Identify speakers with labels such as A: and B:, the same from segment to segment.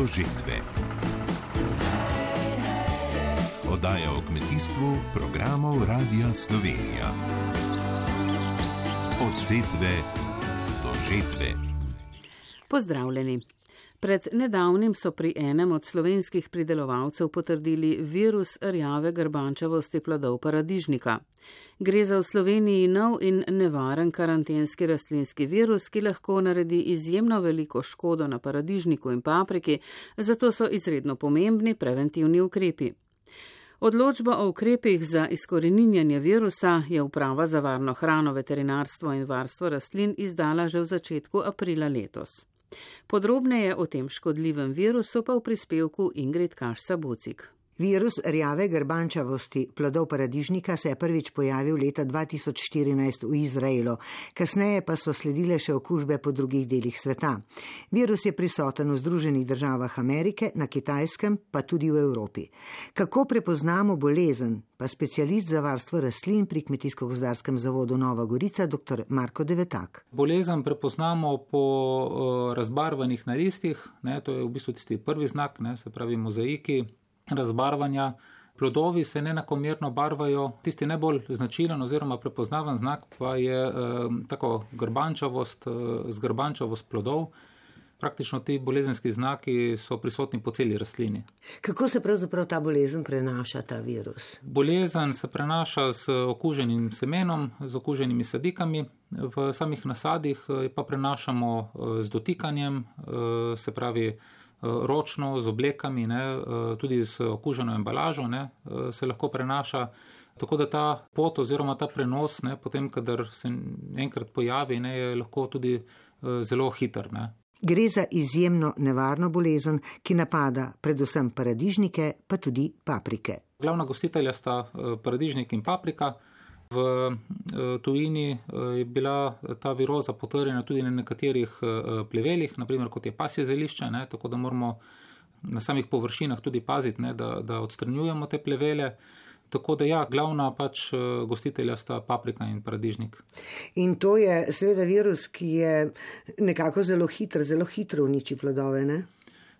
A: do žetve. Oddaja o kmetijstvu programov Radia Slovenija. Od setve do žetve.
B: Pozdravljeni. Pred nedavnim so pri enem od slovenskih pridelovalcev potrdili virus rjave grbančavosti plodov paradižnika. Gre za v Sloveniji nov in nevaren karantenski rastlinski virus, ki lahko naredi izjemno veliko škodo na paradižniku in papriki, zato so izredno pomembni preventivni ukrepi. Odločbo o ukrepih za izkoreninjanje virusa je uprava za varno hrano, veterinarstvo in varstvo rastlin izdala že v začetku aprila letos. Podrobneje o tem škodljivem virusu pa v prispevku Ingrid Kaš-Sabucik.
C: Virus rjave grbančavosti plodov paradižnika se je prvič pojavil leta 2014 v Izraelu, kasneje pa so sledile še okužbe po drugih delih sveta. Virus je prisoten v Združenih državah Amerike, na Kitajskem, pa tudi v Evropi. Kako prepoznamo bolezen, pa specialist za varstvo rastlin pri Kmetijsko-gozdarskem zavodu Nova Gorica, dr. Marko Devetak.
D: Bolezen prepoznamo po uh, razbarvanih naristih, ne, to je v bistvu tisti prvi znak, ne, se pravi mozaiki razbarvanja. Plodovi se neenakomerno barvajo, tisti najbolj značilen oziroma prepoznaven znak pa je eh, tako grbančavost, eh, zgrbančavost plodov. Praktično ti bolezenski znaki so prisotni po celi rastlini.
C: Kako se pravzaprav ta bolezen prenaša, ta virus?
D: Bolezen se prenaša z okuženim semenom, z okuženimi sadikami, v samih nasadih eh, pa prenašamo eh, z dotikanjem, eh, se pravi ročno, z oblekami, ne, tudi z okuženo embalažo, ne, se lahko prenaša. Tako da ta pot oziroma ta prenos, ne, potem, kadar se enkrat pojavi, ne, je lahko tudi zelo hiter. Ne.
C: Gre za izjemno nevarno bolezen, ki napada predvsem paradižnike, pa tudi paprike.
D: Glavna gostitelja sta paradižnik in paprika. V eh, tujini eh, je bila ta viroza potrjena tudi na nekaterih eh, plevelih, naprimer kot je pasje zelišče, ne, tako da moramo na samih površinah tudi paziti, ne, da, da odstranjujemo te plevele. Tako da ja, glavna pač gostitelja sta paprika in paradižnik.
C: In to je seveda virus, ki je nekako zelo hitro, zelo hitro uniči plodove, ne?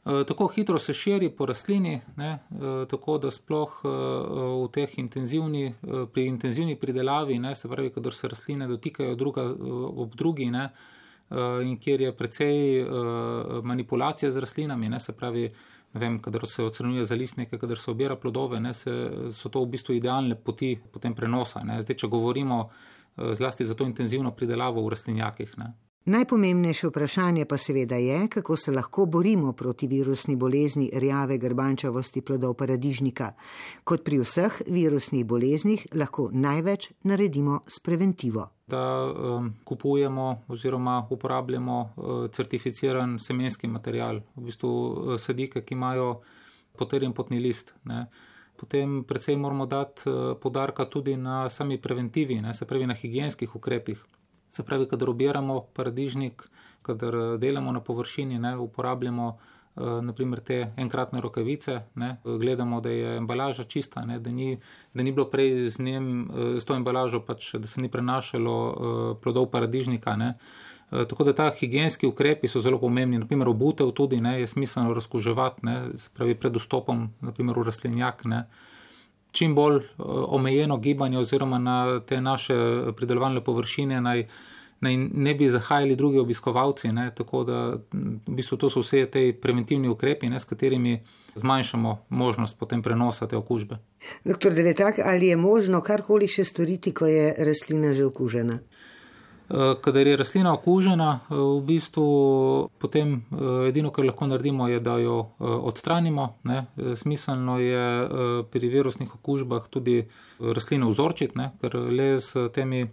D: Eh, tako hitro se širi po rastlini, ne, eh, tako da sploh eh, v teh intenzivni, pri intenzivni pridelavi, ne, se pravi, kadar se rastline dotikajo druga ob drugi ne, in kjer je precej manipulacija z rastlinami, ne, se pravi, ne vem, kadar se odstranjuje za listnike, kadar se obira plodove, ne, se, so to v bistvu idealne poti potem prenosa. Ne. Zdaj, če govorimo zlasti za to intenzivno pridelavo v rastlinjakih. Ne.
C: Najpomembnejše vprašanje pa seveda je, kako se lahko borimo proti virusni bolezni rjave grbančavosti plodov paradižnika. Kot pri vseh virusnih boleznih lahko največ naredimo s preventivo.
D: Da um, kupujemo oziroma uporabljamo uh, certificiran semenski material, v bistvu uh, sadike, ki imajo potrjen potni list. Ne. Potem predvsej moramo dati uh, podarka tudi na sami preventivi, ne, se pravi na higijenskih ukrepih. Se pravi, kadar obiramo paradižnik, kadar eh, delamo na površini, ne, uporabljamo uh, naprimer te enkratne rokavice, ne, gledamo, da je embalaža čista, ne, da, ni, da ni bilo prej z, njem, z to embalažo, pač, da se ni prenašalo plodov paradižnika. Ne. Tako da ta higijenski ukrepi so zelo pomembni. Naprimer, obutev tudi ne, je smiselno razkuževati, ne, pravi pred vstopom naprimer, v rastlinjak. Ne čim bolj eh, omejeno gibanje oziroma na te naše pridelovalne površine naj, naj ne bi zahajali drugi obiskovalci. Ne, tako da v bistvu to so vse te preventivni ukrepi, ne, s katerimi zmanjšamo možnost potem prenosa te okužbe.
C: Doktor Devetak, ali je možno karkoli še storiti, ko je rastlina že okužena?
D: Eh, kadar je rastlina okužena, eh, v bistvu potem eh, edino, kar lahko naredimo, je, da jo odstranimo. Ne. Smiselno je pri virusnih okužbah tudi rastline vzorčiti, ne, ker le s temi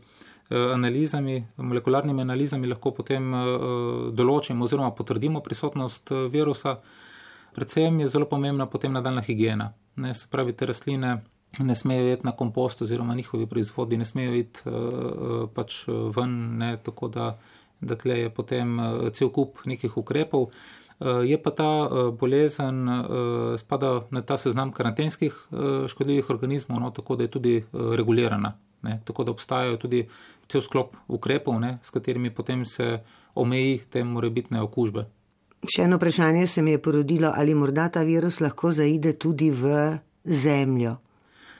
D: analizami, molekularnimi analizami lahko potem določimo oziroma potrdimo prisotnost virusa. Predvsem je zelo pomembna potem nadaljna higiena. Ne, se pravi, te rastline ne smejo iti na kompost, oziroma njihovi proizvodi ne smejo iti uh, pač ven, ne, tako da, da tle je potem cel kup nekih ukrepov. Je pa ta bolezen spada na ta seznam karantenskih škodljivih organizmov, no, tako da je tudi regulirana. Ne, tako da obstajajo tudi cel sklop ukrepov, ne, s katerimi potem se omeji te morebitne okužbe.
C: Še eno vprašanje se mi je porodilo, ali morda ta virus lahko zaide tudi v zemljo.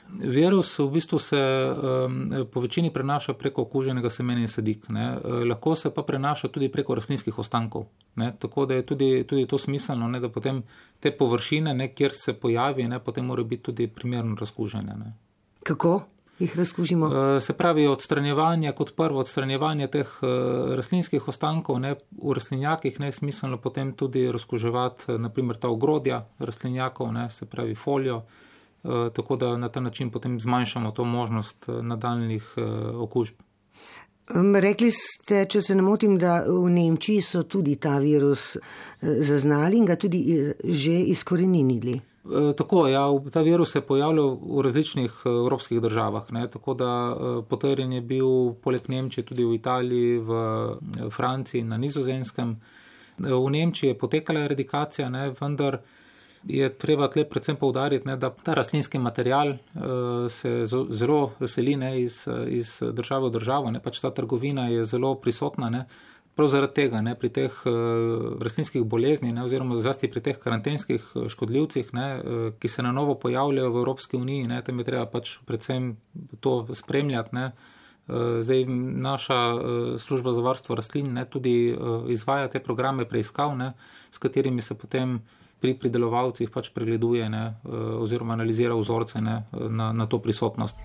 D: Virus v bistvu se um, po večini prenaša preko okuženega semena in sadik, ne. lahko se pa prenaša tudi preko rastlinskih ostankov. Ne. Tako da je tudi, tudi to smiselno, ne, da potem te površine, ne, kjer se pojavi, ne, potem mora biti tudi primerno razkužene. Ne.
C: Kako? jih razkužimo?
D: Eh, se pravi, odstranjevanje, kot prvo odstranjevanje teh eh, rastlinskih ostankov, ne, v rastlinjakih ne smiselno potem tudi razkuževati, eh, naprimer, ta ogrodja rastlinjakov, ne, se pravi, folijo, tako da na ta način potem zmanjšamo to možnost nadaljnih okužb.
C: Rekli ste, če se ne motim, da v Nemčiji so tudi ta virus zaznali in ga tudi že izkoreninili.
D: Eh, tako, ja, ta virus se je pojavljal v različnih eh, evropskih državah. Ne, tako da eh, potrjen je bil poleg Nemčije tudi v Italiji, v Franciji in na nizozemskem. V Nemčiji je potekala eradikacija, ne, vendar je treba tle predvsem povdariti, ne, da ta rastlinski material uh, se zelo veseli ne, iz, iz države v državo, ne, pač ta trgovina je zelo prisotna. Ne, prav zaradi tega, ne, pri teh uh, rastlinskih bolezni, ne, oziroma zlasti pri teh karantenskih eh, škodljivcih, ne, uh, ki se na novo pojavljajo v Evropski uniji, ne, tam je treba pač predvsem to spremljati. Ne. Zdaj naša služba za varstvo rastlin ne, tudi izvaja te programe preiskav, ne, s katerimi se potem pri pridelovalcih pač pregleduje ne, oziroma analizira vzorce ne, na, na to prisotnost.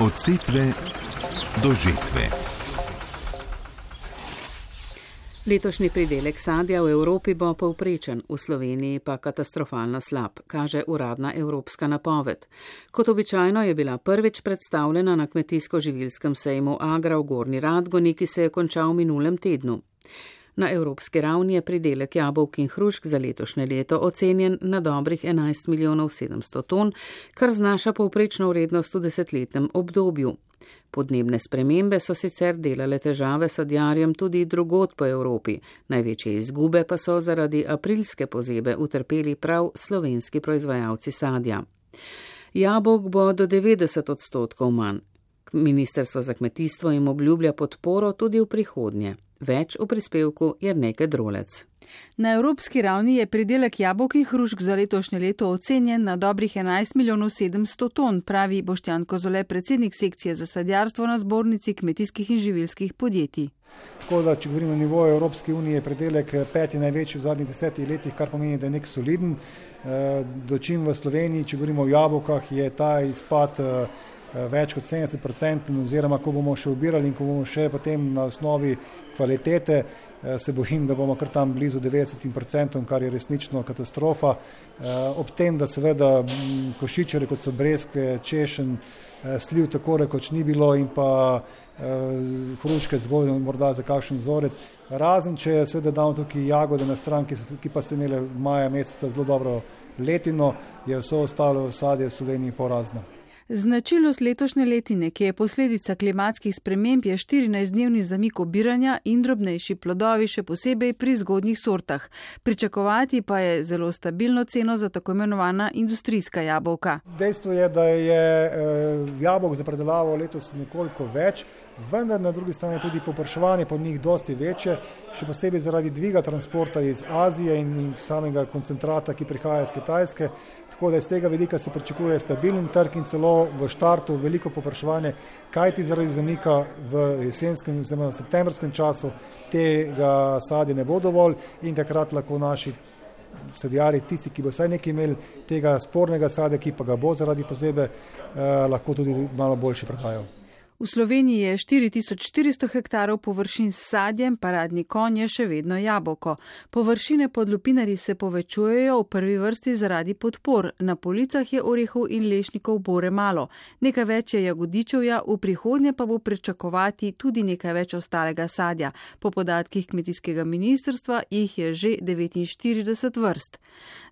A: Od setve do žetve.
B: Letošnji pridelek sadja v Evropi bo povprečen, v Sloveniji pa katastrofalno slab, kaže uradna evropska napoved. Kot običajno je bila prvič predstavljena na kmetijsko-živilskem sejmu Agra v Gorni Radgoni, ki se je končal v minulem tednu. Na evropski ravni je pridelek jabolk in hrušk za letošnje leto ocenjen na dobrih 11 milijonov 700 ton, kar znaša povprečno vrednost v desetletnem obdobju. Podnebne spremembe so sicer delale težave sadjarjem tudi drugot po Evropi, največje izgube pa so zaradi aprilske pozebe utrpeli prav slovenski proizvajalci sadja. Jabolk bo do 90 odstotkov manj. Ministrstvo za kmetijstvo jim obljublja podporo tudi v prihodnje. Več v prispevku je nekaj drolec.
E: Na evropski ravni je pridelek jabolk in hrušk za letošnje leto ocenjen na dobrih 11 milijonov 700 ton, pravi Boštjan Kozole, predsednik sekcije za sadjarstvo na zbornici kmetijskih in živilskih podjetij.
F: Tako da, če govorimo o nivoju Evropske unije, je predelek peti največji v zadnjih desetih letih, kar pomeni, da je nek soliden. Eh, dočim v Sloveniji, če govorimo o jabolkah, je ta izpad eh, več kot 70%, oziroma ko bomo še ubirali in ko bomo še potem na osnovi kvalitete Eh, se bojim, da bomo kar tam blizu 90%, kar je resnično katastrofa. Eh, ob tem, da seveda košičere, kot so breskve, češen, eh, sliv tako rekoč ni bilo in pa hruške zgolj morda za kakšen vzorec. Razen, če seveda damo tukaj jagode na stran, ki pa so imele v maja meseca zelo dobro letino, je vse ostalo sadje v Sloveniji porazno.
E: Značilnost letošnje letine, ki je posledica klimatskih sprememb, je 14-dnevni zamik obiranja in drobnejši plodovi, še posebej pri zgodnjih sortah. Pričakovati pa je zelo stabilno ceno za tako imenovana industrijska jabolka.
F: Dejstvo je, da je eh, jabolk za predelavo letos nekoliko več vendar na drugi strani tudi popraševanje po njih dosti večje, še posebej zaradi dviga transporta iz Azije in samega koncentrata, ki prihaja iz Kitajske. Tako da iz tega vidika se pričakuje stabilen trg in celo v štartu veliko popraševanje, kajti zaradi zamika v jesenskem oziroma septembrskem času tega sadja ne bo dovolj in takrat lahko naši sadjari, tisti, ki bo vsaj nekaj imeli tega spornega sadja, ki pa ga bo zaradi pozebe, eh, lahko tudi malo boljše prodajo.
E: V Sloveniji je 4400 hektarov površin s sadjem, paradni konj je še vedno jabolko. Površine pod lupinari se povečujejo v prvi vrsti zaradi podpor. Na policah je orehov in lešnikov bore malo. Nekaj več je jagodičevja, v prihodnje pa bo pričakovati tudi nekaj več ostalega sadja. Po podatkih kmetijskega ministrstva jih je že 49 vrst.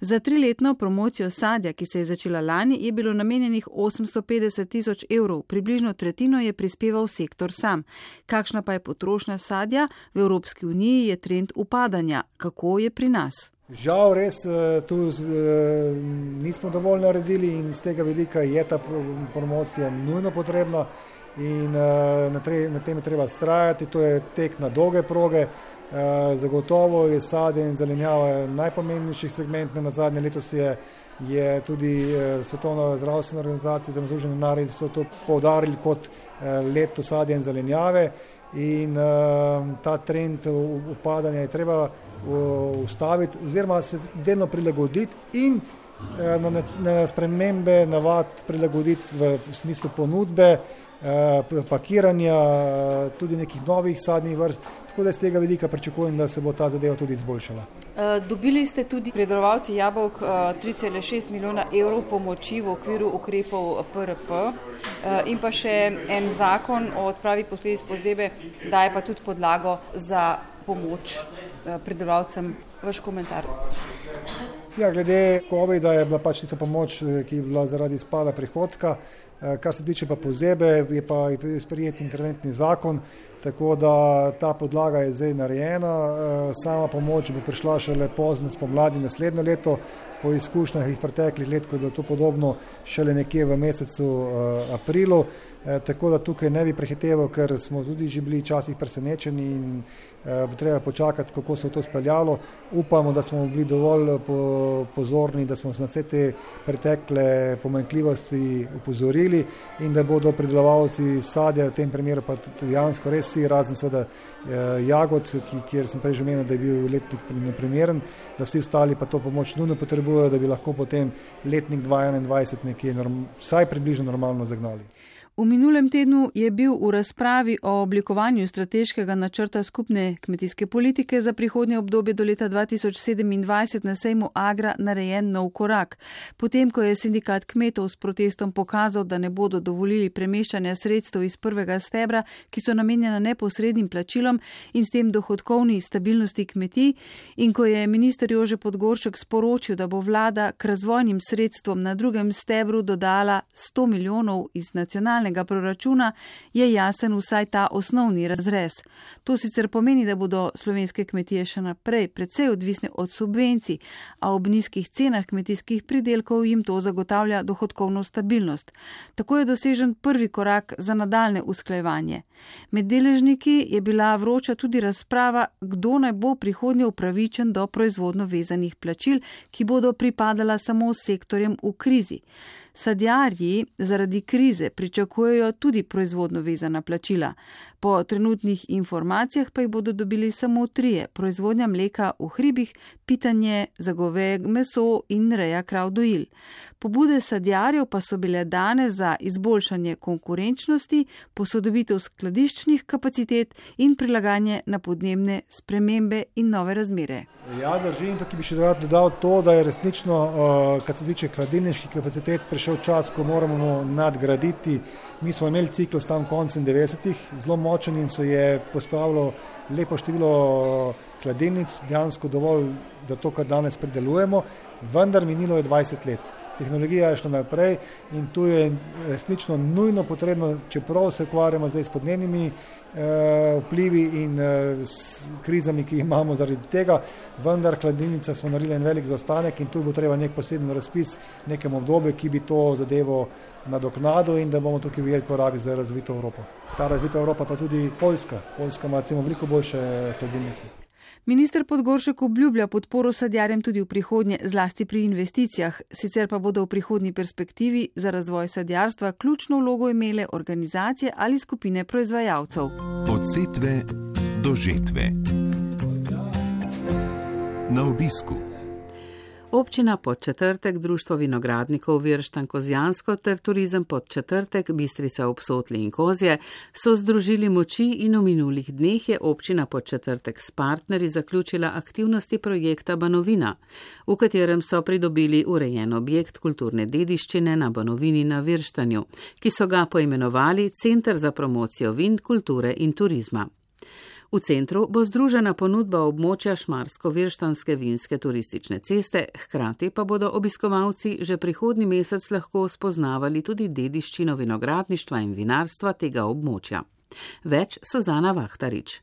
E: Za triletno promocijo sadja, ki se je začela lani, je bilo namenjenih 850 tisoč evrov, približno tretjino je prispeval sektor sam. Kakšna pa je potrošnja sadja v Evropski uniji, je trend upadanja. Kako je pri nas?
F: Žal, res eh, tu eh, nismo dovolj naredili in z tega vidika je ta promocija nujno potrebna in eh, na tem je treba strajati. To je tek na dolge proge. Zagotovo je sadje in zelenjava najpomembnejših segmentov. Na zadnje letos je, je tudi Svetovna zdravstvena organizacija, oziroma Združene narodi, so to poudarili kot leto sadja in zelenjave. In ta trend upadanja je treba ustaviti, oziroma se delno prilagoditi in na, na spremembe navad prilagoditi v, smislu ponudbe, pakiranja, tudi nekih novih sadnih vrst. Tako da z tega vidika pričakujem, da se bo ta zadeva tudi izboljšala.
E: Dobili ste tudi predelovalci jabolk 3,6 milijona evrov pomoči v okviru ukrepov PRP in pa še en zakon o odpravi posledic pozebe daje pa tudi podlago za pomoč predelovalcem. Vaš komentar.
F: Ja, glede COVID-a je bila pač tista pomoč, ki je bila zaradi spada prihodka. Kar se tiče pa pozebe, je pa sprejet interventni zakon, tako da ta podlaga je zdaj narejena. Sama pomoč bo prišla šele pozno spomladi naslednjo leto, po izkušnjah iz preteklih let, ko je bilo to podobno, šele nekje v mesecu aprilu. Tako da tukaj ne bi prehiteval, ker smo tudi že bili včasih presenečeni in bo treba počakati, kako se je to speljalo. Upamo, da smo bili dovolj pozorni, da smo se na vse te pretekle pomanjkljivosti upozorili in da bodo pridelovalci sadja, v tem primeru pa dejansko res vsi, razen seveda jagod, ki, kjer sem prej že omenil, da je bil letnik neprimeren, da vsi ostali pa to pomoč nujno potrebujejo, da bi lahko potem letnik 2021 nekje norm, vsaj približno normalno zagnali.
E: V minulem tednu je bil v razpravi o oblikovanju strateškega načrta skupne kmetijske politike za prihodnje obdobje do leta 2027 na sejmu Agra narejen nov korak. Potem, ko je sindikat kmetov s protestom pokazal, da ne bodo dovolili premeščanja sredstev iz prvega stebra, ki so namenjena neposrednim plačilom in s tem dohodkovni stabilnosti kmetij, in ko je minister Jože Podgoršek sporočil, da bo vlada k razvojnim sredstvom na drugem stebru dodala 100 milijonov iz nacionalnega proračuna, je jasen vsaj ta osnovni razrez. To sicer pomeni, da bodo slovenske kmetije še naprej precej odvisne od subvencij, a ob nizkih cenah kmetijskih pridelkov jim to zagotavlja dohodkovno stabilnost. Tako je dosežen prvi korak za nadaljne usklajevanje. Med deležniki je bila vroča tudi razprava, kdo naj bo prihodnje upravičen do proizvodno vezanih plačil, ki bodo pripadala samo sektorjem v krizi. Sadjarji zaradi krize pričakujejo tudi proizvodno vezana plačila. Po trenutnih informacijah pa jih bodo dobili samo trije: proizvodnja mleka v hribih, pitanje za goveje meso in reja krav dojil. Pobude sadjarjev pa so bile dane za izboljšanje konkurenčnosti, posodobitev skladiščnih kapacitet in prilagajanje na podnebne spremembe in nove razmere.
F: Ja, drži in tukaj bi še rad dodal to, da je resnično, kar se tiče hladilniških kapacitet, prišel čas, ko moramo nadgraditi. Mi smo imeli ciklus tam koncem 90-ih, zelo močen in se je postavilo lepo število hladilnic, dejansko dovolj, da to, kar danes predelujemo, vendar minilo je 20 let. Tehnologija je šla naprej in tu je resnično nujno potrebno, čeprav se ukvarjamo zdaj s podnebnimi vplivi in s krizami, ki jih imamo zaradi tega, vendar hladilnica smo naredili en velik zaostanek in tu bo treba nek poseben razpis nekem obdobju, ki bi to zadevo nadoknadil in da bomo tukaj ujeli korak za razvito Evropo. Ta razvita Evropa pa tudi Poljska. Poljska ima recimo veliko boljše hladilnice.
E: Minister Podgoršek obljublja podporo sadjarjem tudi v prihodnje, zlasti pri investicijah, sicer pa bodo v prihodnji perspektivi za razvoj sadjarstva ključno vlogo imele organizacije ali skupine proizvajalcev.
A: Od setve do žetve. Na obisku.
B: Občina pod četrtek, Društvo vinogradnikov Virštan Kozjansko ter Turizem pod četrtek, Bistrica obsotli in Kozje so združili moči in v minulih dneh je občina pod četrtek s partnerji zaključila aktivnosti projekta Banovina, v katerem so pridobili urejen objekt kulturne dediščine na Banovini na Virštanju, ki so ga poimenovali Centr za promocijo vin, kulture in turizma. V centru bo združena ponudba območja Šmarsko-Virštanske vinske turistične ceste, hkrati pa bodo obiskovalci že prihodnji mesec lahko spoznavali tudi dediščino vinogradništva in vinarstva tega območja. Več Suzana Vahtarič.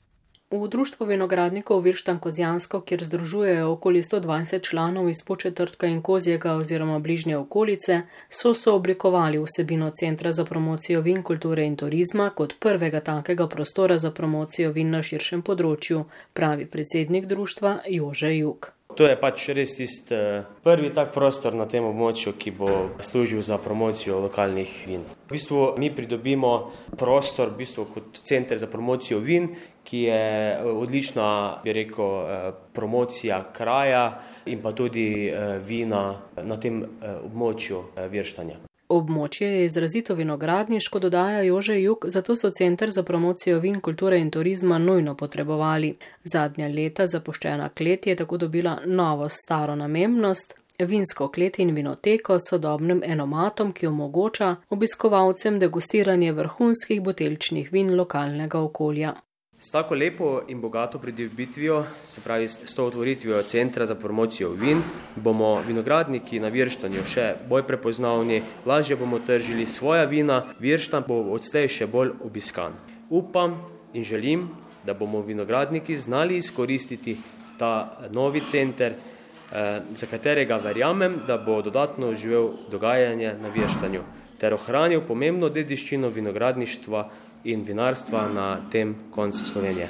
G: V društvu vinogradnikov Virštan Kozjansko, kjer združujejo okoli 120 članov iz početrtka in kozjega oziroma bližnje okolice, so sooblikovali vsebino Centra za promocijo vin, kulture in turizma kot prvega takega prostora za promocijo vin na širšem področju, pravi predsednik društva Jože Juk.
H: To je pač res tisti eh, prvi tak prostor na tem območju, ki bo služil za promocijo lokalnih vin. V bistvu mi pridobimo prostor v bistvu kot center za promocijo vin, ki je eh, odlična, bi rekel, eh, promocija kraja in pa tudi vina na tem območju virštanja.
G: Območje je izrazito vinogradniško, dodaja Jože Juk, zato so Center za promocijo vin, kulture in turizma nujno potrebovali. Zadnja leta zapuščena klet je tako dobila novo staro namembnost. Vinsko klet in vinoteko s sodobnim enomatom, ki omogoča obiskovalcem degustiranje vrhunskih botelčnih vin lokalnega okolja.
H: S tako lepo in bogato pridobitvijo, se pravi s to otvoritvijo centra za promocijo vin, bomo vinogradniki na Virštanju še bolj prepoznavni, lažje bomo tržili svoja vina, Virštan bo odstej še bolj obiskan. Upam in želim, da bomo vinogradniki znali izkoristiti ta novi center, eh, za katerega verjamem, da bo dodatno živel dogajanje na Virštanju ter ohranil pomembno dediščino vinogradništva in vinarstva na tem koncu Slovenije.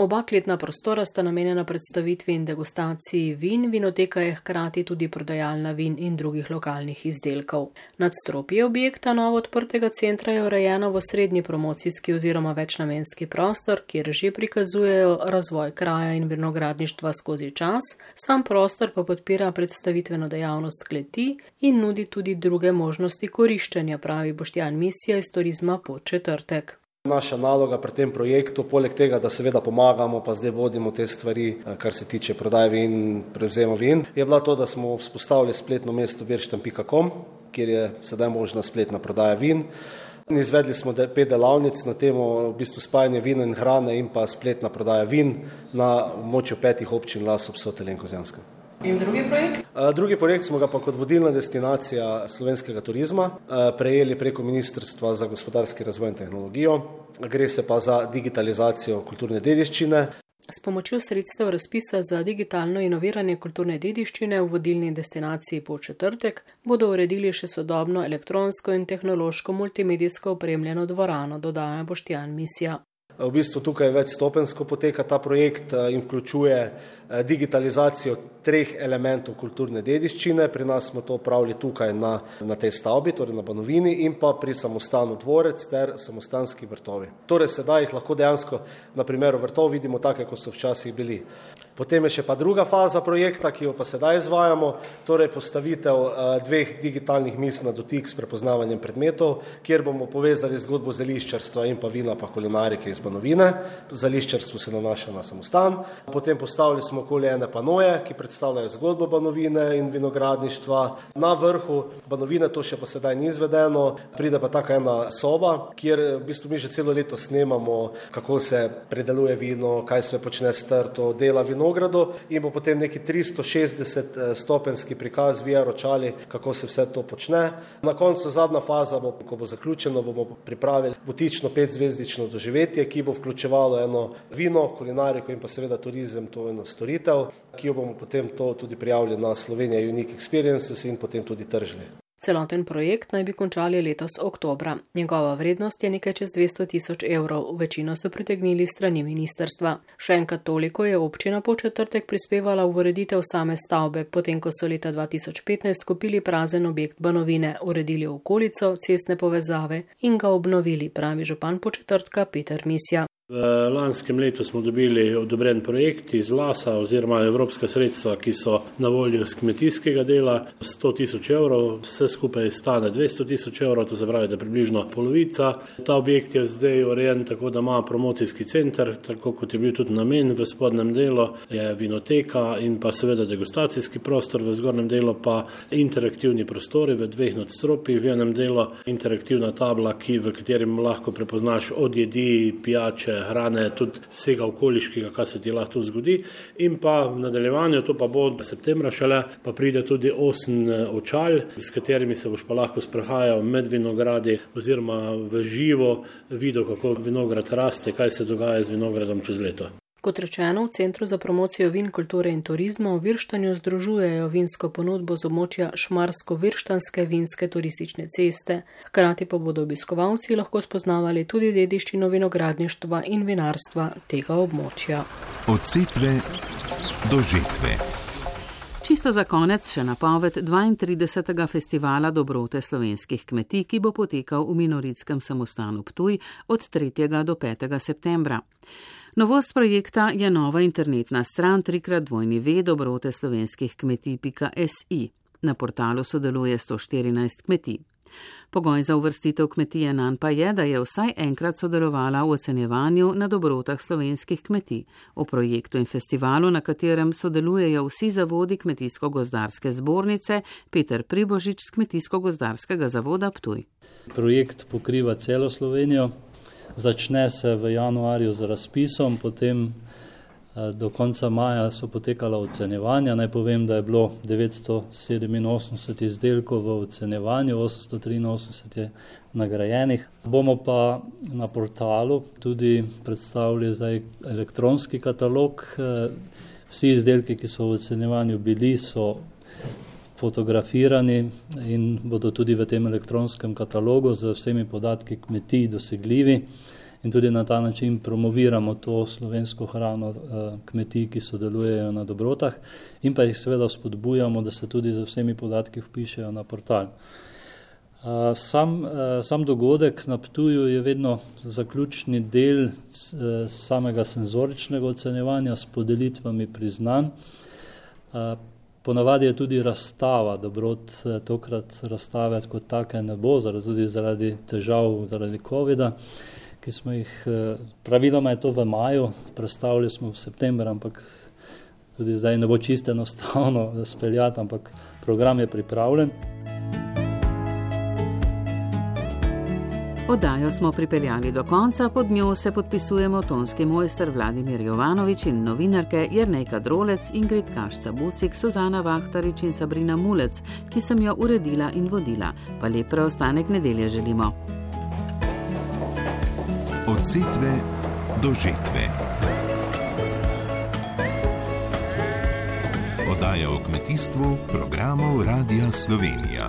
G: Oba kletna prostora sta namenjena predstavitvi in degustaciji vin, vinoteka je hkrati tudi prodajalna vin in drugih lokalnih izdelkov. Nadstropje objekta novo odprtega centra je urejeno v srednji promocijski oziroma večnamenski prostor, kjer že prikazujejo razvoj kraja in vinogradništva skozi čas, sam prostor pa podpira predstavitveno dejavnost kleti in nudi tudi druge možnosti koriščenja, pravi Boštjan Misija iz turizma pod četrtek.
I: Naša naloga pri tem projektu, poleg tega, da seveda pomagamo, pa zdaj vodimo te stvari, eh, kar se tiče prodaje vin in prevzema vin, je bila to, da smo vzpostavili spletno mesto virštem.com, kjer je sedaj možna spletna prodaja vin. Izvedli smo pet delavnic na temo v bistvu spajanja vina in hrane in pa spletna prodaja vin na območju petih občin Lasov, Sotel in Kozjanska.
G: In drugi projekt?
I: Drugi projekt smo ga pa kot vodilna destinacija slovenskega turizma prejeli preko Ministrstva za gospodarski razvoj in tehnologijo. Gre se pa za digitalizacijo kulturne dediščine.
G: S pomočjo sredstev razpisa za digitalno inoviranje kulturne dediščine v vodilni destinaciji po četrtek bodo uredili še sodobno elektronsko in tehnološko multimedijsko opremljeno dvorano, dodaja Boštjan Misija.
I: V bistvu tukaj večstopensko poteka ta projekt in vključuje digitalizacijo treh elementov kulturne dediščine. Pri nas smo to upravili tukaj na, na tej stavbi, torej na Banovini in pa pri samostanu dvorec ter samostanski vrtovi. Torej sedaj jih lahko dejansko na primeru vrtov vidimo take, kot so včasih bili. Potem je še pa druga faza projekta, ki jo pa sedaj izvajamo, torej postavitev dveh digitalnih mis na dotik s prepoznavanjem predmetov, kjer bomo povezali zgodbo zeliščarstva in pa vina pa kulinarike iz Banovine. Zeliščarstvo se nanaša na samostan. Potem postavili smo okoli ene panoje, ki predstavljajo zgodbo Banovine in vinogradništva. Na vrhu Banovine to še pa sedaj ni izvedeno, pride pa taka ena soba, kjer v bistvu mi že celo leto snemamo, kako se predeluje vino, kaj se počne s trto, dela vino vinogradu in bo potem neki 360 eh, prikaz VR očali, kako se vse to počne. Na koncu zadnja faza, bo, ko bo zaključeno, bomo pripravili butično petzvezdično doživetje, ki bo vključevalo eno vino, kulinariko in pa seveda turizem, to eno storitev, ki jo bomo potem to tudi prijavili na Slovenija Unique Experiences in potem tudi tržili.
G: Celoten projekt naj bi končali letos oktobra. Njegova vrednost je nekaj čez 200 tisoč evrov, večino so pritegnili strani ministerstva. Še enkrat toliko je občina po četrtek prispevala v ureditev same stavbe, potem ko so leta 2015 kupili prazen objekt Banovine, uredili okolico, cestne povezave in ga obnovili, pravi župan po četrtka Peter Misja.
J: V lanskem letu smo dobili odobren projekt iz Lasa oziroma evropska sredstva, ki so na voljo z kmetijskega dela 100 tisoč evrov, vse skupaj stane 200 tisoč evrov, to se pravi, da je približno polovica. Ta objekt je zdaj urejen tako, da ima promocijski center, tako kot je bil tudi namen v spodnjem delu, je vinoteka in pa seveda degustacijski prostor, v zgornjem delu pa interaktivni prostori v dveh nadstropjih, v enem delu interaktivna tabla, ki, v katerem lahko prepoznaš od jedi, pijače, hrane, tudi vsega okoliškega, kar se ti lahko zgodi. In pa v nadaljevanju, to pa bo od septembra šele, pa pride tudi osem eh, očal, s katerimi se boš pa lahko sprehajal med vinogradi oziroma v živo videl, kako vinograd raste, kaj se dogaja z vinogradom čez leto.
G: Kot rečeno, v Centru za promocijo vin, kulture in turizma v Virštanju združujejo vinsko ponudbo z območja Šmarsko-Virštanske vinske turistične ceste. Hkrati pa bodo obiskovalci lahko spoznavali tudi dediščino vinogradništva in vinarstva tega območja.
A: Od setve do žetve.
B: Čisto za konec še napoved 32. festivala dobrote slovenskih kmetij, ki bo potekal v Minoritskem samostanu Ptuj od 3. do 5. septembra. Novost projekta je nova internetna stran trikrat dvojni ve dobrote slovenskih kmetij.si. Na portalu sodeluje 114 kmetij. Pogoj za uvrstitev kmetije nan pa je, da je vsaj enkrat sodelovala v ocenjevanju na dobrotah slovenskih kmetij, v projektu in festivalu, na katerem sodelujejo vsi zavodi Kmetijsko-gozdarske zbornice, Peter Pribožič z Kmetijsko-gozdarskega zavoda Ptuj.
K: Projekt pokriva celo Slovenijo, začne se v januarju z razpisom, potem eh, do konca maja so potekala ocenjevanja. Naj povem, da je bilo 987 izdelkov v ocenjevanju, 883 je nagrajenih. Bomo pa na portalu tudi predstavili zdaj elektronski katalog. Eh, vsi izdelki, ki so v ocenjevanju bili, so fotografirani in bodo tudi v tem elektronskem katalogu z vsemi podatki kmetij dosegljivi in tudi na ta način promoviramo to slovensko hrano eh, kmetij, ki sodelujejo na dobrotah in pa jih seveda spodbujamo, da se tudi z vsemi podatki vpišejo na portal. Eh, sam, eh, sam dogodek na Ptuju je vedno zaključni del samega senzoričnega ocenjevanja s podelitvami priznanj. Ponavadi je tudi razstava, dobrot tokrat razstave kot take ne bo, zaradi, tudi zaradi težav zaradi COVID-a ki smo jih, eh, praviloma je to v maju, predstavili smo v septembru, ampak tudi zdaj ne bo čisto enostavno speljati, ampak program je pripravljen.
B: Oddajo smo pripeljali do konca, pod njo se podpisujemo tonski mojster Vladimir Jovanovič in novinarke Jrnejka Drolec, Ingrid Kašca Bucik, Suzana Vahtarič in Sabrina Mulec, ki sem jo uredila in vodila. Pa lep preostanek nedelje želimo
A: od setve do žetve. Oddaja o kmetijstvu programov Radia Slovenija.